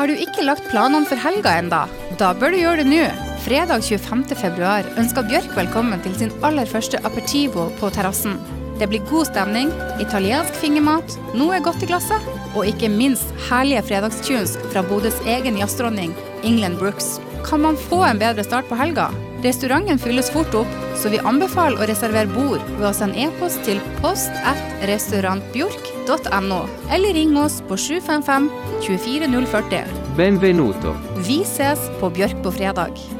Har du ikke lagt planene for helga enda? Da bør du gjøre det nå. Fredag 25. februar ønsker Bjørk velkommen til sin aller første aperitivo på terrassen. Det blir god stemning, italiensk fingermat, noe godt i glasset, og ikke minst herlige fredagstunes fra Bodøs egen jazzdronning England Brooks. Kan man få en bedre start på helga? Restauranten fylles fort opp, så vi anbefaler å reservere bord ved å sende e-post til post at restaurantbjork.no, eller ring oss på 755 24040. Benvenuto. Vi ses på Bjørk på fredag.